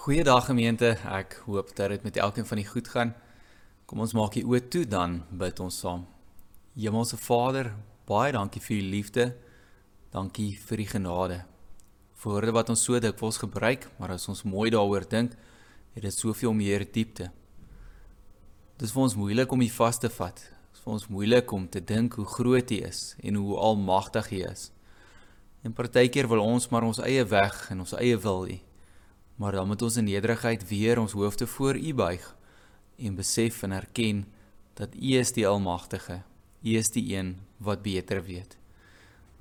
Goeiedag gemeente. Ek hoop dat dit met elkeen van julle goed gaan. Kom ons maak die oë toe dan bid ons saam. Hemelse Vader, baie dankie vir u liefde. Dankie vir die genade. Woorde wat ons so dikwels gebruik, maar as ons mooi daaroor dink, het dit soveel meer diepte. Dit is vir ons moeilik om U vas te vat. Dit is vir ons moeilik om te dink hoe groot U is en hoe almagtig U is. En partykeer wil ons maar ons eie weg en ons eie wil hê maar dan moet ons in nederigheid weer ons hoofde voor U buig en besef en erken dat U is die almagtige. U is die een wat beter weet.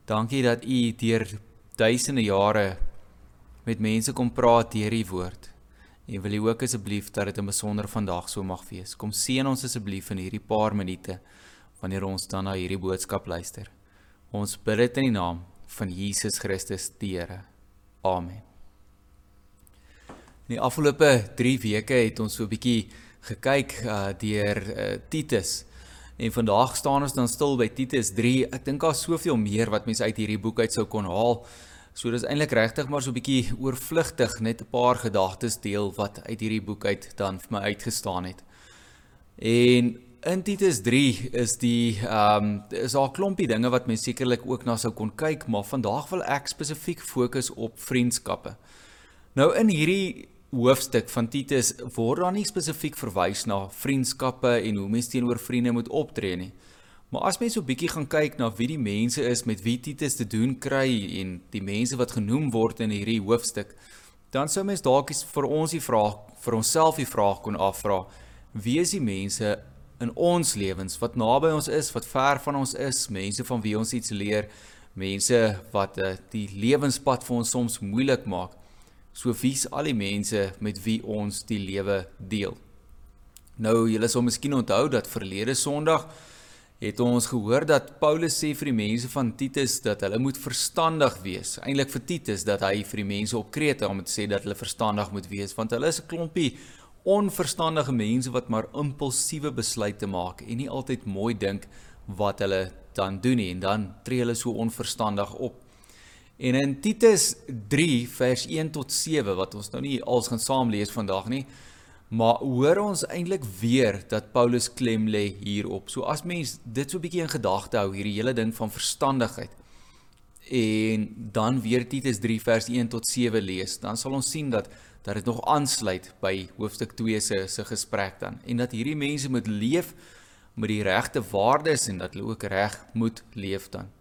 Dankie dat U deur duisende jare met mense kom praat deur U woord. En wil U ook asseblief dat dit 'n besonder vandag so mag wees. Kom seën ons asseblief in hierdie paar minute wanneer ons dan na hierdie boodskap luister. Ons bid dit in die naam van Jesus Christus die Here. Amen. In die afgelope 3 weke het ons so 'n bietjie gekyk uh deur uh, Titus. En vandag staan ons dan stil by Titus 3. Ek dink daar's soveel meer wat mense uit hierdie boek uit sou kon haal. So dis eintlik regtig maar so 'n bietjie oorvlugtig net 'n paar gedagtes deel wat uit hierdie boek uit dan vir my uitgestaan het. En in Titus 3 is die ehm um, is daar 'n klompie dinge wat mense sekerlik ook na sou kon kyk, maar vandag wil ek spesifiek fokus op vriendskappe. Nou in hierdie hoofstuk van Titus word daar nie spesifiek verwys na vriendskappe en hoe mens teenoor vriende moet optree nie. Maar as mens so 'n bietjie gaan kyk na wie die mense is met wie Titus te doen kry en die mense wat genoem word in hierdie hoofstuk, dan sou mens dalk vir ons die vraag vir onsself die vraag kon afvra: Wie is die mense in ons lewens wat naby ons is, wat ver van ons is, mense van wie ons iets leer, mense wat uh, die lewenspad vir ons soms moeilik maak? So wie's al die mense met wie ons die lewe deel. Nou julle sal miskien onthou dat verlede Sondag het ons gehoor dat Paulus sê vir die mense van Titus dat hulle moet verstandig wees. Eintlik vir Titus dat hy vir die mense op Krete om te sê dat hulle verstandig moet wees want hulle is 'n klompie onverstandige mense wat maar impulsiewe besluite maak en nie altyd mooi dink wat hulle dan doen nie en dan tree hulle so onverstandig op. En in Titus 3 vers 1 tot 7 wat ons nou nie als gaan saam lees vandag nie, maar hoor ons eintlik weer dat Paulus klem lê hierop. So as mens dit so 'n bietjie in gedagte hou, hierdie hele ding van verstandigheid en dan weer Titus 3 vers 1 tot 7 lees, dan sal ons sien dat dat dit nog aansluit by hoofstuk 2 se se gesprek dan en dat hierdie mense moet leef met die regte waardes en dat hulle ook reg moet leef dan.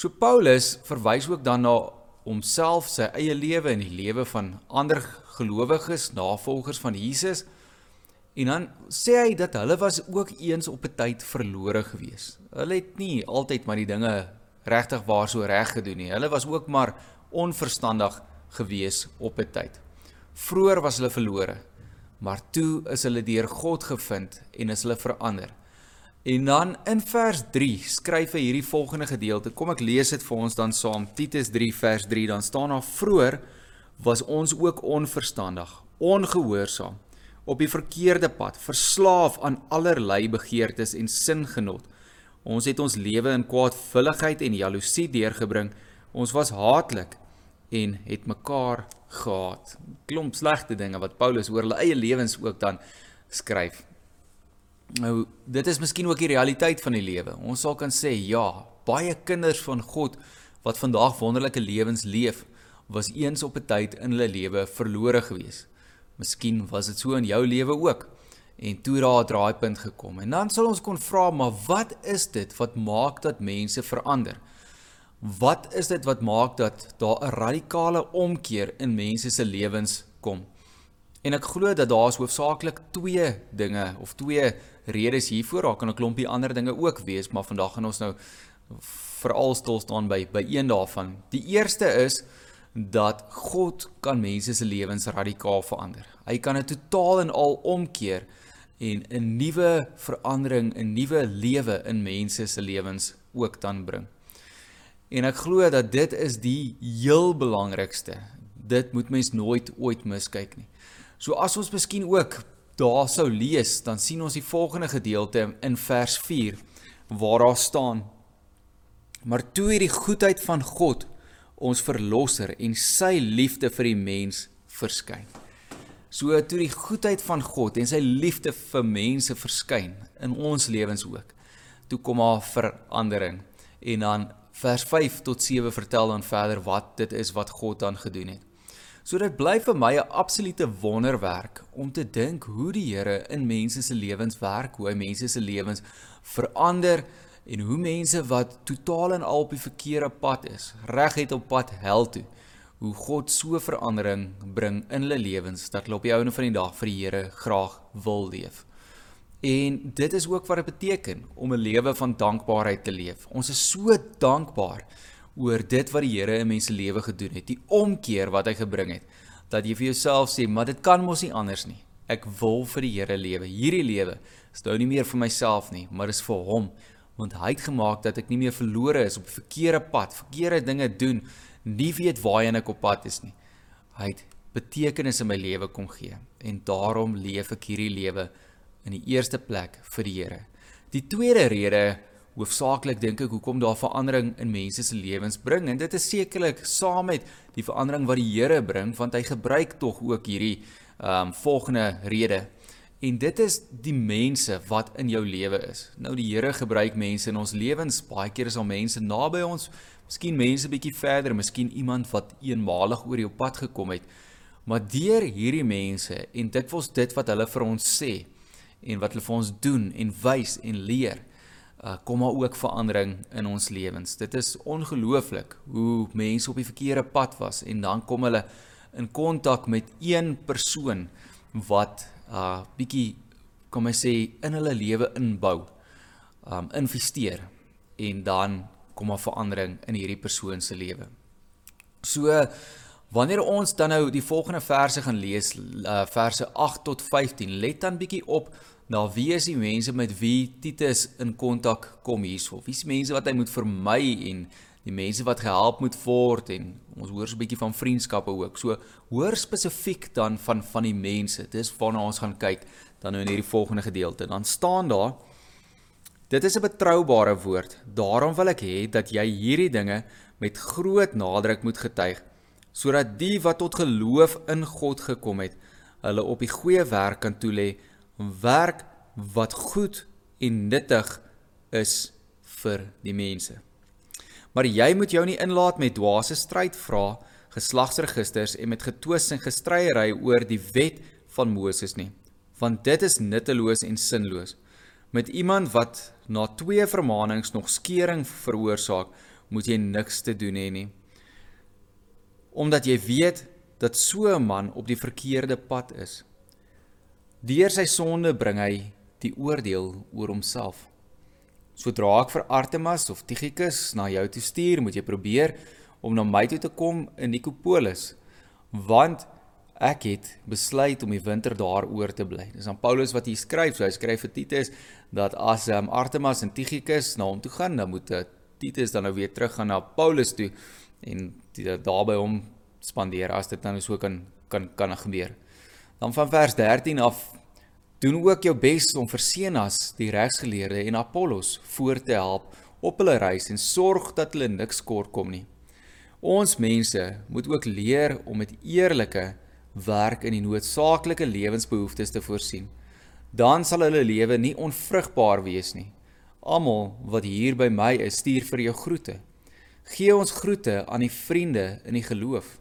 So Paulus verwys ook dan na homself, sy eie lewe en die lewe van ander gelowiges, navolgers van Jesus. En dan sê hy dat hulle was ook eens op 'n tyd verlore gewees. Hulle het nie altyd maar die dinge regtig waar so reg gedoen nie. Hulle was ook maar onverstandig gewees op 'n tyd. Vroer was hulle verlore, maar toe is hulle deur God gevind en is hulle verander. En dan in vers 3 skryf hy hierdie volgende gedeelte. Kom ek lees dit vir ons dan saam. Titus 3 vers 3 dan staan daar: "Vroer was ons ook onverstandig, ongehoorsaam, op die verkeerde pad, verslaaf aan allerlei begeertes en singenot. Ons het ons lewe in kwaadvulligheid en jaloesie deurgebring. Ons was haatlik en het mekaar gehaat." Klomp slegte dinge wat Paulus oor hulle eie lewens ook dan skryf. Nou, dit is miskien ook die realiteit van die lewe. Ons sal kan sê, ja, baie kinders van God wat vandag wonderlike lewens leef, was eens op 'n tyd in hulle lewe verlore gewees. Miskien was dit so in jou lewe ook. En toe daar 'n draaipunt gekom. En dan sal ons kon vra, maar wat is dit wat maak dat mense verander? Wat is dit wat maak dat daar 'n radikale omkeer in mense se lewens kom? En ek glo dat daar is hoofsaaklik twee dinge of twee redes hiervoor. Daar kan 'n klompie ander dinge ook wees, maar vandag gaan ons nou veral stil staan by by een daarvan. Die eerste is dat God kan mense se lewens radikaal verander. Hy kan dit totaal en al omkeer en 'n nuwe verandering, 'n nuwe lewe in mense se lewens ook dan bring. En ek glo dat dit is die heel belangrikste. Dit moet mens nooit ooit miskyk nie. So as ons miskien ook daar sou lees, dan sien ons die volgende gedeelte in vers 4 waar daar staan: Maar toe hierdie goedheid van God, ons verlosser en sy liefde vir die mens verskyn. So toe die goedheid van God en sy liefde vir mense verskyn in ons lewens ook. Toe kom daar verandering. En dan vers 5 tot 7 vertel dan verder wat dit is wat God dan gedoen het. So dit bly vir my 'n absolute wonderwerk om te dink hoe die Here in mense se lewens werk, hoe hy mense se lewens verander en hoe mense wat totaal en al op die verkeerde pad is, reguit op pad hel toe, hoe God so verandering bring in hulle lewens dat hulle op die ouene van die dag vir die Here graag wil leef. En dit is ook wat dit beteken om 'n lewe van dankbaarheid te leef. Ons is so dankbaar oor dit wat die Here in mense lewe gedoen het, die omkeer wat hy gebring het, dat jy vir jouself sê, maar dit kan mos nie anders nie. Ek wil vir die Here lewe. Hierdie lewe is nou nie meer vir myself nie, maar is vir hom want hy het gemaak dat ek nie meer verlore is op verkeerde pad, verkeerde dinge doen, nie weet waarheen ek op pad is nie. Hy het betekenis in my lewe kom gee en daarom leef ek hierdie lewe in die eerste plek vir die Here. Die tweede rede hoofsaaklik dink ek hoekom daar verandering in mense se lewens bring en dit is sekerlik saam met die verandering wat die Here bring want hy gebruik tog ook hierdie ehm um, volgende rede En dit is die mense wat in jou lewe is. Nou die Here gebruik mense in ons lewens. Baie keer is al mense naby ons, miskien mense bietjie verder, miskien iemand wat eenmalig oor jou pad gekom het. Maar deur hierdie mense en dit was dit wat hulle vir ons sê en wat hulle vir ons doen en wys en leer, uh, kom maar ook verandering in ons lewens. Dit is ongelooflik hoe mense op die verkeerde pad was en dan kom hulle in kontak met een persoon wat uh bietjie kom ek sê in hulle lewe inbou. Um investeer en dan kom 'n verandering in hierdie persoon se lewe. So wanneer ons dan nou die volgende verse gaan lees, uh, verse 8 tot 15, let dan bietjie op na wie is die mense met wie Titus in kontak kom hierso. Wie is mense wat hy moet vermy en die mense wat gehelp moet word en ons hoor so 'n bietjie van vriendskappe ook. So hoor spesifiek dan van van die mense. Dis waarna ons gaan kyk dan nou in hierdie volgende gedeelte. Dan staan daar Dit is 'n betroubare woord. Daarom wil ek hê dat jy hierdie dinge met groot nadruk moet getuig sodat die wat tot geloof in God gekom het, hulle op die goeie werk kan toelê, werk wat goed en nuttig is vir die mense. Maar jy moet jou nie inlaat met dwaase stryd vra, geslagsregisters en met getwis en gestryery oor die wet van Moses nie, want dit is nutteloos en sinloos. Met iemand wat na twee vermaanings nog skering veroorsaak, moet jy niks te doen hê nie. Omdat jy weet dat so 'n man op die verkeerde pad is. Deur sy sonde bring hy die oordeel oor homself. Sodra ek vir Artemas of Tychicus na jou toe stuur, moet jy probeer om na my toe te kom in Nikopolis, want ek het besluit om die winter daar oor te bly. Dis aan Paulus wat hier skryf, so hy skryf vir Titus dat as um, Artemas en Tychicus na hom toe gaan, dan moet uh, Titus dan nou weer teruggaan na Paulus toe en daar by hom spandeer as dit dan so kan kan kan gebeur. Dan van vers 13 af Doen ook jou bes om vir Senas, die regsgeleerde en Apollos voor te help op hulle reis en sorg dat hulle niks kort kom nie. Ons mense moet ook leer om met eerlike werk in die noodsaaklike lewensbehoeftes te voorsien. Dan sal hulle lewe nie onvrugbaar wees nie. Almal wat hier by my is, stuur vir jou groete. Gee ons groete aan die vriende in die geloof.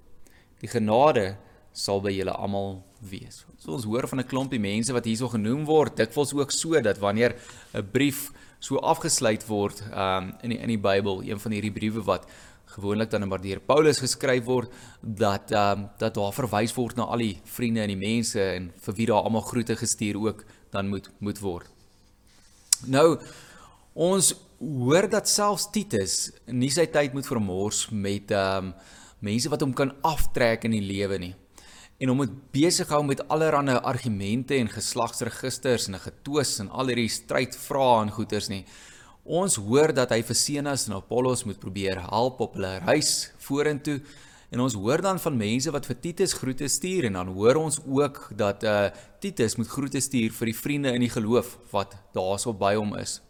Die genade sal by julle almal wees. So ons hoor van 'n klompie mense wat hierso genoem word. Dit voels ook so dat wanneer 'n brief so afgesluit word um in die in die Bybel, een van hierdie briewe wat gewoonlik dan maar deur Paulus geskryf word, dat um dat daar verwys word na al die vriende en die mense en vir wie daar almal groete gestuur ook dan moet moet word. Nou ons hoor dat selfs Titus nie sy tyd moet vermors met um mense wat hom kan aftrek in die lewe nie en om dit besig hou met allerlei argumente en geslagsregisters en 'n getwis en al hierdie strydvrae en goeters nie. Ons hoor dat hy vir Senas en Apollos moet probeer help op hulle reis vorentoe en ons hoor dan van mense wat vir Titus groete stuur en dan hoor ons ook dat uh Titus moet groete stuur vir die vriende in die geloof wat daarso by hom is.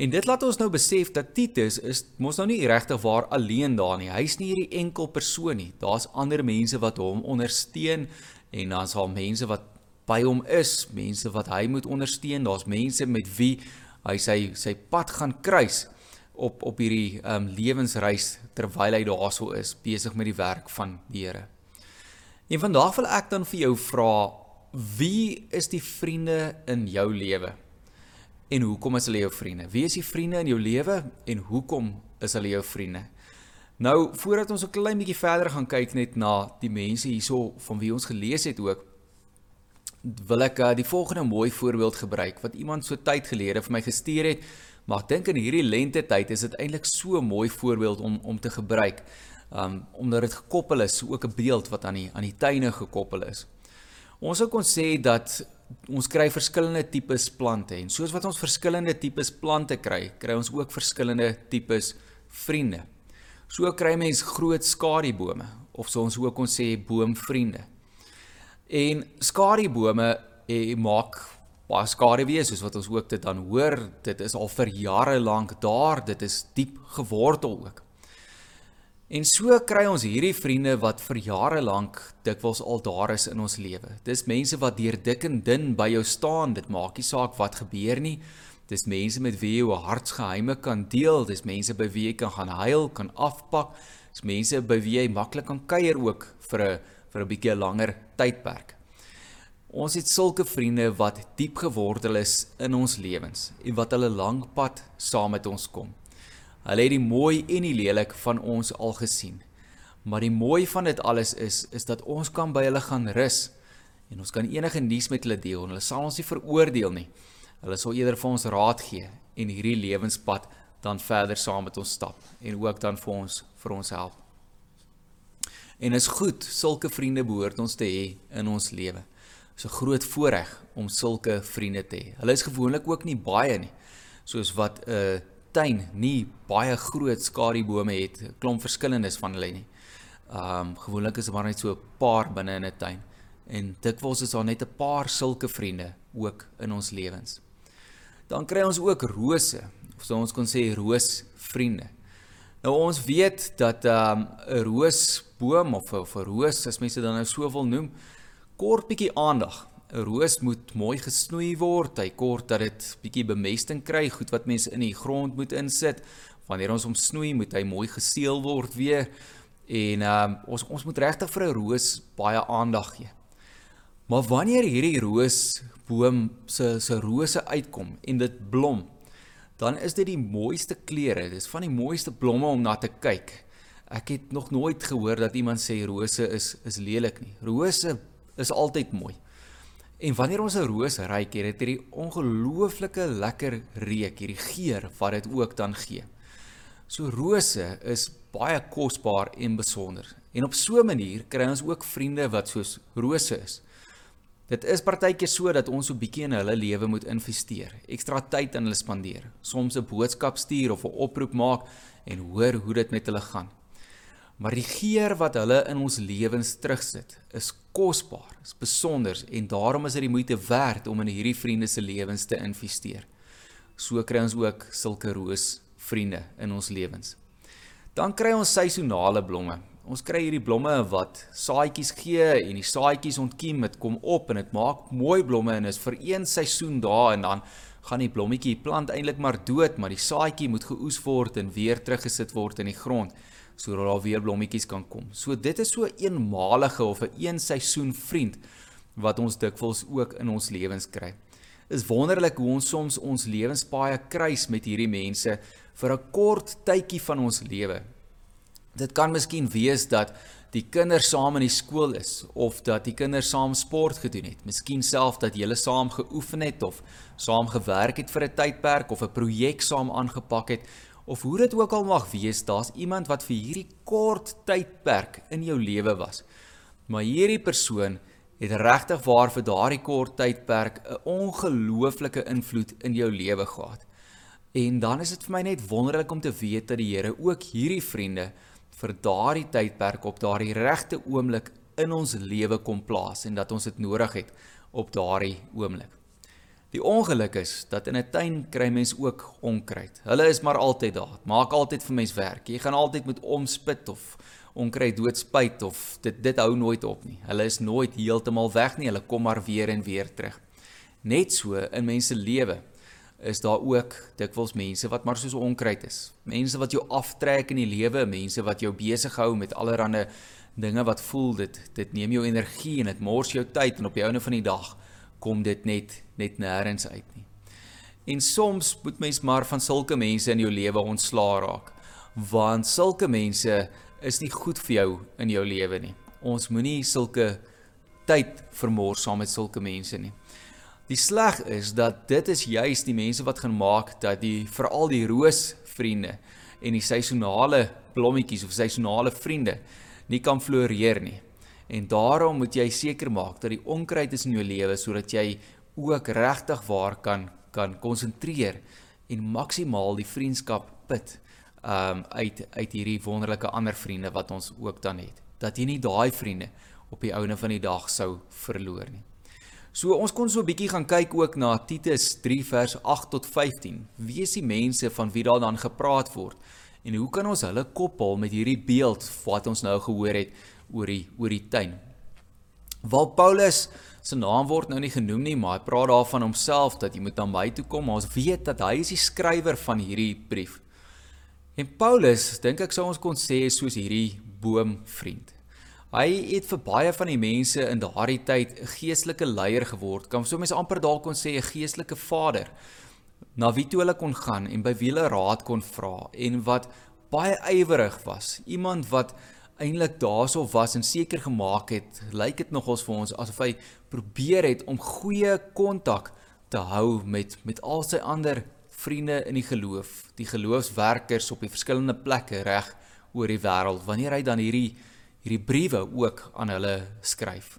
En dit laat ons nou besef dat Titus is mos nou nie regtig waar alleen daar nie. Hy's nie hierdie enkel persoon nie. Daar's ander mense wat hom ondersteun en dan's al mense wat by hom is, mense wat hy moet ondersteun. Daar's mense met wie hy sy sy pad gaan kruis op op hierdie um, lewensreis terwyl hy daarso is besig met die werk van die Here. En vandag wil ek dan vir jou vra, wie is die vriende in jou lewe? En hoekom is hulle jou vriende? Wie is die vriende in jou lewe en hoekom is hulle jou vriende? Nou, voordat ons 'n klein bietjie verder gaan kyk net na die mense hierso van wie ons gelees het ook, wil ek uh, die volgende mooi voorbeeld gebruik wat iemand so tyd gelede vir my gestuur het. Maar ek dink in hierdie lente tyd is dit eintlik so 'n mooi voorbeeld om om te gebruik. Um omdat dit gekoppel is, ook 'n beeld wat aan die aan die tuine gekoppel is. Ons sou kon sê dat ons kry verskillende tipes plante en soos wat ons verskillende tipes plante kry, kry ons ook verskillende tipes vriende. So kry mens groot skadubome of so ons ook kon sê boomvriende. En skadubome eh, maak baie skade wees soos wat ons ook dit dan hoor. Dit is al vir jare lank daar, dit is diep gewortel ook. En so kry ons hierdie vriende wat vir jare lank dikwels al daar is in ons lewe. Dis mense wat deur dik en dun by jou staan. Dit maak nie saak wat gebeur nie. Dis mense met wie jy jou hartsgeheime kan deel. Dis mense by wie jy kan gaan huil, kan afpak. Dis mense by wie jy maklik kan kuier ook vir 'n vir 'n bietjie langer tydperk. Ons het sulke vriende wat diep gewortel is in ons lewens en wat hulle lank pad saam met ons kom. Hulle het die mooi en die lelik van ons al gesien. Maar die mooi van dit alles is is dat ons kan by hulle gaan rus en ons kan enige nuus met hulle deel. Hulle sal ons nie veroordeel nie. Hulle sal eerder vir ons raad gee en hierdie lewenspad dan verder saam met ons stap en ook dan vir ons vir ons help. En is goed, sulke vriende behoort ons te hê in ons lewe. Dit is 'n groot voorreg om sulke vriende te hê. Hulle is gewoonlik ook nie baie nie, soos wat 'n tuin nie baie groot skadubome het, 'n klomp verskillendes van hulle nie. Um gewoonlik is dit maar net so 'n paar binne in 'n tuin. En dikwels is daar net 'n paar sulke vriende ook in ons lewens. Dan kry ons ook rose, of so ons kon sê roosvriende. Nou ons weet dat 'n um, roosboom of 'n roos, as mense dan nou so wil noem, kort bietjie aandag. 'n Roos moet mooi gesnoei word. Hy kort dat dit bietjie bemesting kry, goed wat mense in die grond moet insit. Wanneer ons hom snoei, moet hy mooi geseël word weer. En um, ons ons moet regtig vir 'n roos baie aandag gee. Maar wanneer hierdie roosboom se se rose uitkom en dit blom, dan is dit die mooiste kleure. Dis van die mooiste blomme om na te kyk. Ek het nog nooit gehoor dat iemand sê rose is is lelik nie. Rose is altyd mooi. En wanneer ons 'n roos ruik, het dit hierdie ongelooflike lekker reuk, hierdie geur wat dit ook dan gee. So rose is baie kosbaar en besonder. En op so 'n manier kry ons ook vriende wat soos rose is. Dit is partykeer so dat ons so bietjie in hulle lewe moet investeer, ekstra tyd aan hulle spandeer, soms 'n boodskap stuur of 'n oproep maak en hoor hoe dit met hulle gaan. Maar die geur wat hulle in ons lewens terugsit, is kosbaar, is besonder en daarom is dit die moeite werd om in hierdie vriende se lewens te investeer. So kry ons ook sulke roos vriende in ons lewens. Dan kry ons seisonale blomme. Ons kry hierdie blomme wat saaitjies gee en die saaitjies ontkiem, dit kom op en dit maak mooi blomme en is vir een seisoen daar en dan gaan die blommetjie plant eintlik maar dood, maar die saaitjie moet geoes word en weer teruggesit word in die grond sodat daar weer blommetjies kan kom. So dit is so 'n eenmalige of 'n een, seisoen vriend wat ons dikwels ook in ons lewens kry. Is wonderlik hoe ons soms ons lewenspaai kruis met hierdie mense vir 'n kort tydjie van ons lewe. Dit kan miskien wees dat die kinders saam in die skool is of dat die kinders saam sport gedoen het. Miskien self dat julle saam geoefen het of saam gewerk het vir 'n tydperk of 'n projek saam aangepak het of hoe dit ook al mag wees, daar's iemand wat vir hierdie kort tydperk in jou lewe was. Maar hierdie persoon het regtig waar vir daardie kort tydperk 'n ongelooflike invloed in jou lewe gehad. En dan is dit vir my net wonderlik om te weet dat die Here ook hierdie vriende vir daardie tydperk op daardie regte oomblik in ons lewe kom plaas en dat ons dit nodig het op daardie oomblik. Die ongeluk is dat in 'n tuin kry mens ook onkruid. Hulle is maar altyd daar. Maak altyd vir mens werk. Jy gaan altyd met omspit of onkruid doodspuit of dit dit hou nooit op nie. Hulle is nooit heeltemal weg nie. Hulle kom maar weer en weer terug. Net so in mense lewe is daar ook dikwels mense wat maar soos onkruid is. Mense wat jou aftrek in die lewe, mense wat jou besig hou met allerlei dinge wat voel dit dit neem jou energie en dit mors jou tyd en op die einde van die dag kom dit net net nêrens uit nie. En soms moet mens maar van sulke mense in jou lewe ontslaa raak. Want sulke mense is nie goed vir jou in jou lewe nie. Ons moenie sulke tyd vermors saam met sulke mense nie. Die sleg is dat dit is juis die mense wat gaan maak dat die veral die roosvriende en die seisonale blommetjies of seisonale vriende nie kan floreer nie. En daarom moet jy seker maak dat die onkruid is in jou lewe sodat jy ook regtig waar kan kan konsentreer en maksimaal die vriendskap put um uit uit hierdie wonderlike ander vriende wat ons ook dan het. Dat jy nie daai vriende op die ouene van die dag sou verloor nie. So ons kon so 'n bietjie gaan kyk ook na Titus 3 vers 8 tot 15. Wie is die mense van wie daar dan gepraat word? En hoe kan ons hulle koppel met hierdie beeld wat ons nou gehoor het oor die oor die tuin? Waar Paulus se naam word nou nie genoem nie, maar hy praat daarvan homself dat jy moet na my toe kom. Ons weet dat hy is die skrywer van hierdie brief. En Paulus, dink ek sou ons kon sê is soos hierdie boomvriend. Hy het vir baie van die mense in daardie tyd 'n geestelike leier geword. Kan so mense amper dalk kon sê 'n geestelike vader na wie toe hulle kon gaan en by wie hulle raad kon vra en wat baie ywerig was. Iemand wat eintlik daarso was en seker gemaak het, lyk dit nogals vir ons asof hy probeer het om goeie kontak te hou met met al sy ander vriende in die geloof, die geloofswerkers op die verskillende plekke reg oor die wêreld. Wanneer hy dan hierdie hierdie briewe ook aan hulle skryf.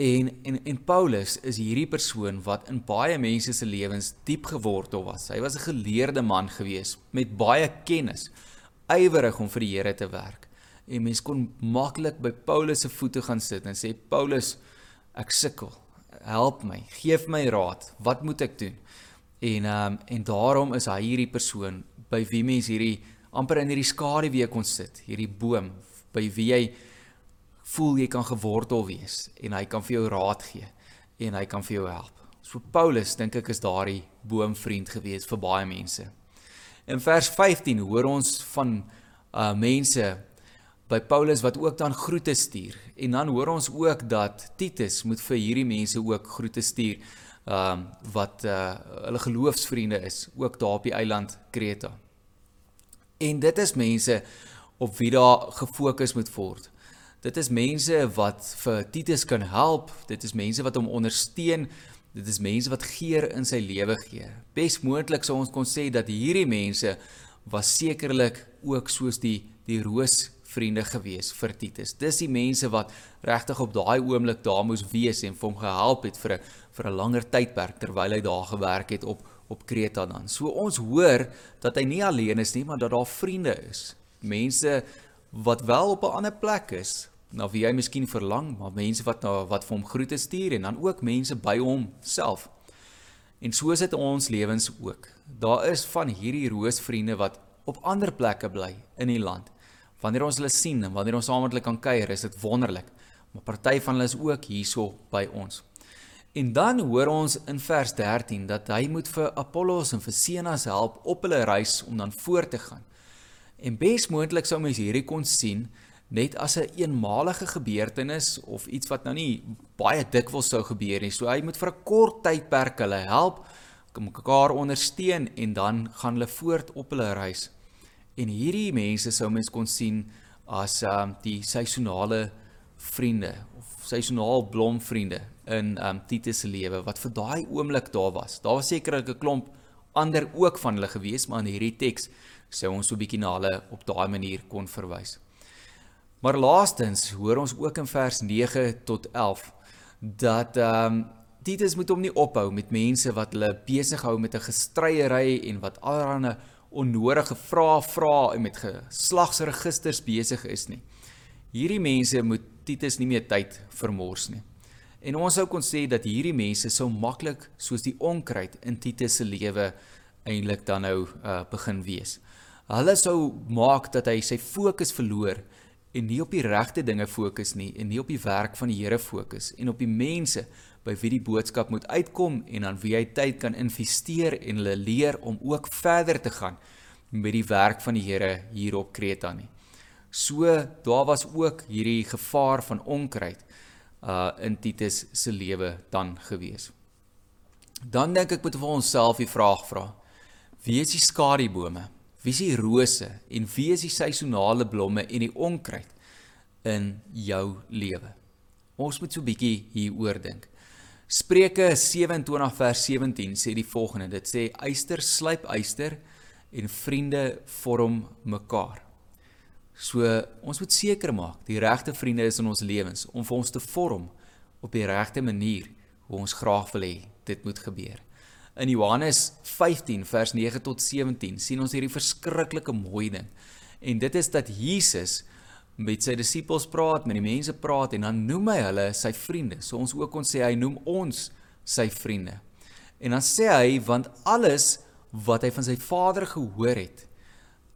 En en en Paulus is hierdie persoon wat in baie mense se lewens diep gewortel was. Hy was 'n geleerde man gewees met baie kennis, ywerig om vir die Here te werk. En mense kon maklik by Paulus se voete gaan sit en sê Paulus, ek sukkel. Help my, gee my raad. Wat moet ek doen? En ehm um, en daarom is hy hierdie persoon by wie mense hierdie amper in hierdie skaduwee kon sit, hierdie boom by wie jy voel jy kan gewortel wees en hy kan vir jou raad gee en hy kan vir jou help. So Paulus dink ek is daardie boomvriend gewees vir baie mense. In vers 15 hoor ons van uh mense by Paulus wat ook dan groete stuur en dan hoor ons ook dat Titus moet vir hierdie mense ook groete stuur um wat uh hulle geloofsvriende is ook daar op die eiland Kreta. En dit is mense op wie daar gefokus moet word. Dit is mense wat vir Titus kan help, dit is mense wat hom ondersteun, dit is mense wat geur in sy lewe gee. Besmoontlik sou ons kon sê dat hierdie mense was sekerlik ook soos die die roosvriende gewees vir Titus. Dis die mense wat regtig op daai oomblik daar moes wees en vir hom gehelp het vir 'n vir 'n langer tydperk terwyl hy daar gewerk het op op Kreta dan. So ons hoor dat hy nie alleen is nie, maar dat daar vriende is mense wat wel op 'n ander plek is na wie hy miskien verlang, maar mense wat na wat vir hom groete stuur en dan ook mense by hom self. En so is dit in ons lewens ook. Daar is van hierdie roosvriende wat op ander plekke bly in die land. Wanneer ons hulle sien en wanneer ons saam met hulle kan kuier, is dit wonderlik. Maar party van hulle is ook hierso by ons. En dan hoor ons in vers 13 dat hy moet vir Apollos en vir Zenas help op hulle reis om dan voort te gaan. En besmoontlik sou mens hierdie kon sien net as 'n een eenmalige gebeurtenis of iets wat nou nie baie dikwels sou gebeur nie. So hy moet vir 'n kort tydperk hulle help, mekaar ondersteun en dan gaan hulle voort op hulle reis. En hierdie mense sou mens kon sien as um die seisonale vriende of seisonaal blomvriende in um Titus se lewe wat vir daai oomblik daar was. Daar was sekerlik 'n klomp ander ook van hulle gewees, maar in hierdie teks sou ons so 'n bietjie na hulle op daai manier kon verwys. Maar laastens hoor ons ook in vers 9 tot 11 dat ehm um, Titus moet hom nie ophou met mense wat hulle besig hou met 'n gestryery en wat allerlei onnodige vrae vra en met geslagsregisters besig is nie. Hierdie mense moet Titus nie meer tyd vermors nie. En ons sou kon sê dat hierdie mense so maklik soos die onkruid in Titus se lewe eintlik dan nou uh, begin wees. Hulle sou maak dat hy sy fokus verloor en nie op die regte dinge fokus nie en nie op die werk van die Here fokus en op die mense by wie die boodskap moet uitkom en aan wie hy tyd kan investeer en hulle leer om ook verder te gaan met die werk van die Here hier op Kreta nie. So daar was ook hierdie gevaar van onkruid uh in Titus se lewe dan gewees. Dan dink ek moet vir onsself die vraag vra: Wie is die skadubome? Wie is die rose en wie is die seisonale blomme en die onkruid in jou lewe? Ons moet so 'n bietjie hieroor dink. Spreuke 27 vers 17 sê die volgende. Dit sê eyster slyp eyster en vriende vorm mekaar. So ons moet seker maak die regte vriende is in ons lewens om vir ons te vorm op die regte manier hoe ons graag wil hê dit moet gebeur. In Johannes 15 vers 9 tot 17 sien ons hierdie verskriklike mooi ding. En dit is dat Jesus met sy disippels praat, met die mense praat en dan noem hy hulle sy vriende. So ons ook kon sê hy noem ons sy vriende. En dan sê hy want alles wat hy van sy Vader gehoor het,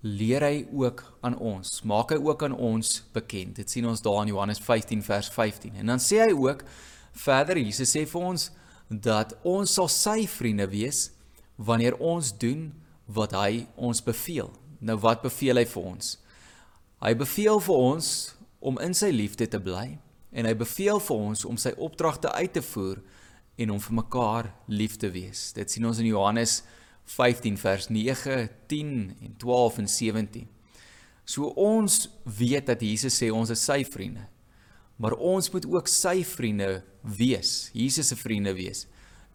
leer hy ook aan ons. Maak hy ook aan ons bekend. Dit sien ons daar in Johannes 15 vers 15. En dan sê hy ook verder Jesus sê vir ons dat ons sal sy vriende wees wanneer ons doen wat hy ons beveel. Nou wat beveel hy vir ons? Hy beveel vir ons om in sy liefde te bly en hy beveel vir ons om sy opdragte uit te voer en om vir mekaar lief te wees. Dit sien ons in Johannes 15 vers 9, 10 en 12 en 17. So ons weet dat Jesus sê ons is sy vriende. Maar ons moet ook sy vriende wees, Jesus se vriende wees,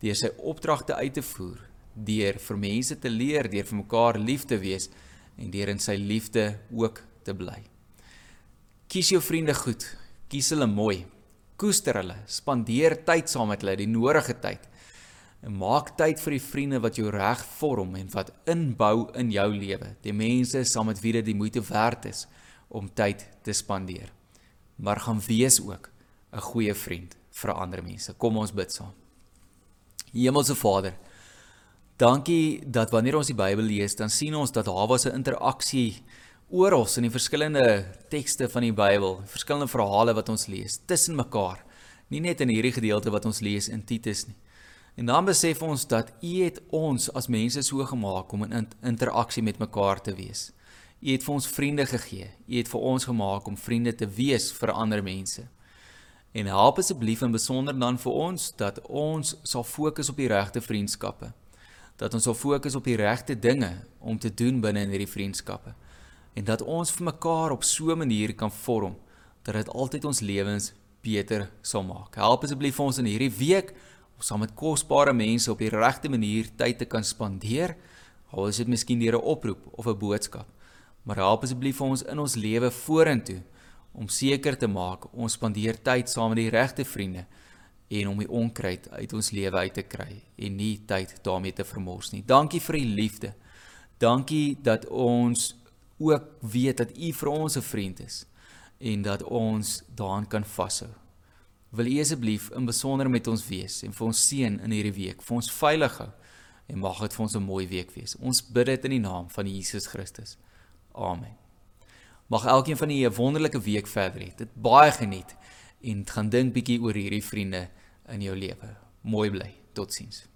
deur sy opdragte uit te voer, deur vir mense te leer, deur vir mekaar lief te wees en deur in sy liefde ook te bly. Kies jou vriende goed, kies hulle mooi, koester hulle, spandeer tyd saam met hulle, die nodige tyd. En maak tyd vir die vriende wat jou reg vorm en wat inbou in jou lewe. Die mense saam met wie dit die moeite werd is om tyd te spandeer maar gaan wees ook 'n goeie vriend vir ander mense. Kom ons bid saam. Hemelse Vader, dankie dat wanneer ons die Bybel lees, dan sien ons dat daar was 'n interaksie oral in die verskillende tekste van die Bybel, verskillende verhale wat ons lees tussen mekaar. Nie net in hierdie gedeelte wat ons lees in Titus nie. En dan besef ons dat U het ons as mense so gemaak om in interaksie met mekaar te wees. U het vir ons vriende gegee. U het vir ons gemaak om vriende te wees vir ander mense. En help asseblief en besonder dan vir ons dat ons sal fokus op die regte vriendskappe. Dat ons sal fokus op die regte dinge om te doen binne in hierdie vriendskappe. En dat ons vir mekaar op so 'n manier kan vorm dat dit altyd ons lewens beter sal maak. Help asseblief vir ons in hierdie week om saam met kosbare mense op die regte manier tyd te kan spandeer. Al is dit miskien deur 'n oproep of 'n boodskap. Maar help asseblief vir ons in ons lewe vorentoe om seker te maak ons spandeer tyd saam met die regte vriende en om die onkruid uit ons lewe uit te kry en nie tyd daarmee te vermors nie. Dankie vir u liefde. Dankie dat ons ook weet dat u vir ons 'n vriend is en dat ons daaraan kan vashou. Wil u asseblief in besonder met ons wees en vir ons seën in hierdie week, vir ons veilig hou en mag dit vir ons 'n mooi week wees. Ons bid dit in die naam van Jesus Christus. Amen. Mag elkeen van julle 'n wonderlike week verder hê. Dit baie geniet en gaan dink bietjie oor hierdie vriende in jou lewe. Mooi bly. Totsiens.